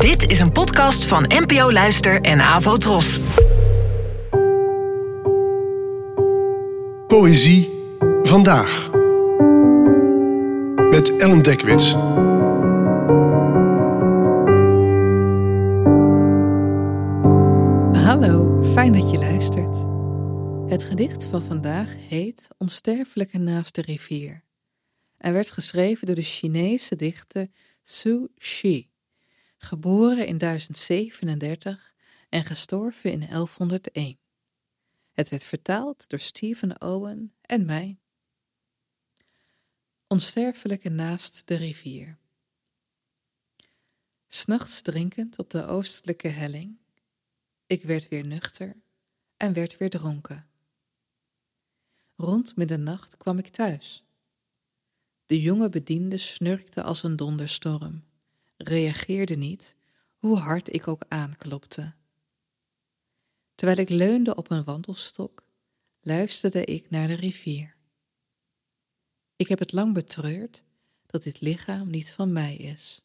Dit is een podcast van NPO Luister en Avo Tros. Poëzie vandaag. Met Ellen Dekwits. Hallo, fijn dat je luistert. Het gedicht van vandaag heet Onsterfelijke naast de rivier en werd geschreven door de Chinese dichter Su Shi, geboren in 1037 en gestorven in 1101. Het werd vertaald door Stephen Owen en mij. Onsterfelijke naast de rivier. S'nachts drinkend op de oostelijke helling, ik werd weer nuchter en werd weer dronken. Rond middernacht kwam ik thuis. De jonge bediende snurkte als een donderstorm, reageerde niet, hoe hard ik ook aanklopte. Terwijl ik leunde op een wandelstok, luisterde ik naar de rivier. Ik heb het lang betreurd dat dit lichaam niet van mij is.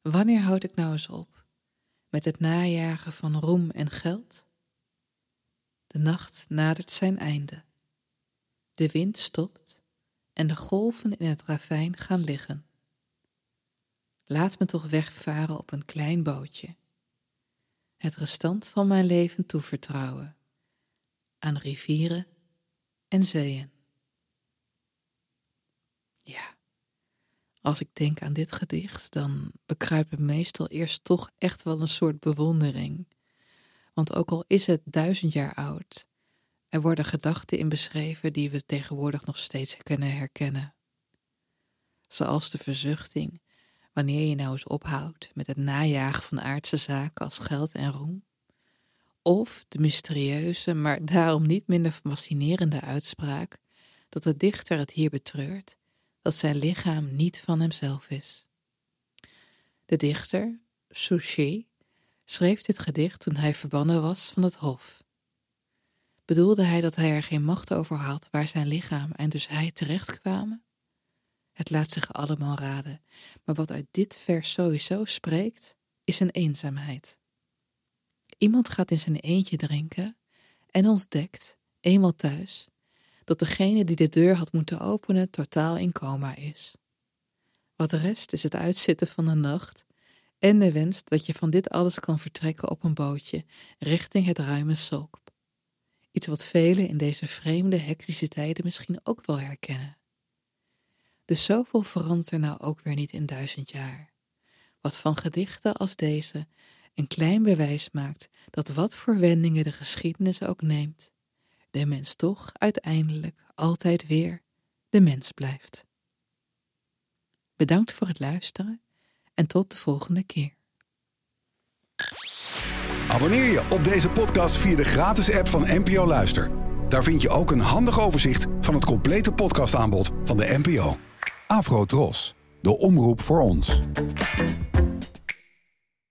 Wanneer houd ik nou eens op met het najagen van roem en geld? De nacht nadert zijn einde. De wind stopt en de golven in het ravijn gaan liggen. Laat me toch wegvaren op een klein bootje. Het restant van mijn leven toevertrouwen aan rivieren en zeeën. Ja, als ik denk aan dit gedicht, dan bekruipt me meestal eerst toch echt wel een soort bewondering. Want ook al is het duizend jaar oud, er worden gedachten in beschreven die we tegenwoordig nog steeds kunnen herkennen. Zoals de verzuchting wanneer je nou eens ophoudt met het najagen van aardse zaken als geld en roem. Of de mysterieuze, maar daarom niet minder fascinerende uitspraak dat de dichter het hier betreurt dat zijn lichaam niet van hemzelf is. De dichter, Sushi, schreef dit gedicht toen hij verbannen was van het hof. Bedoelde hij dat hij er geen macht over had waar zijn lichaam en dus hij terechtkwamen? Het laat zich allemaal raden, maar wat uit dit vers sowieso spreekt, is een eenzaamheid. Iemand gaat in zijn eentje drinken en ontdekt, eenmaal thuis, dat degene die de deur had moeten openen totaal in coma is. Wat rest is het uitzitten van de nacht en de wens dat je van dit alles kan vertrekken op een bootje richting het ruime Solk. Iets wat velen in deze vreemde, hectische tijden misschien ook wel herkennen. Dus zoveel verandert er nou ook weer niet in duizend jaar. Wat van gedichten als deze een klein bewijs maakt dat wat voor wendingen de geschiedenis ook neemt, de mens toch uiteindelijk altijd weer de mens blijft. Bedankt voor het luisteren en tot de volgende keer. Abonneer je op deze podcast via de gratis app van NPO Luister. Daar vind je ook een handig overzicht van het complete podcastaanbod van de NPO. Afro Tros, de omroep voor ons.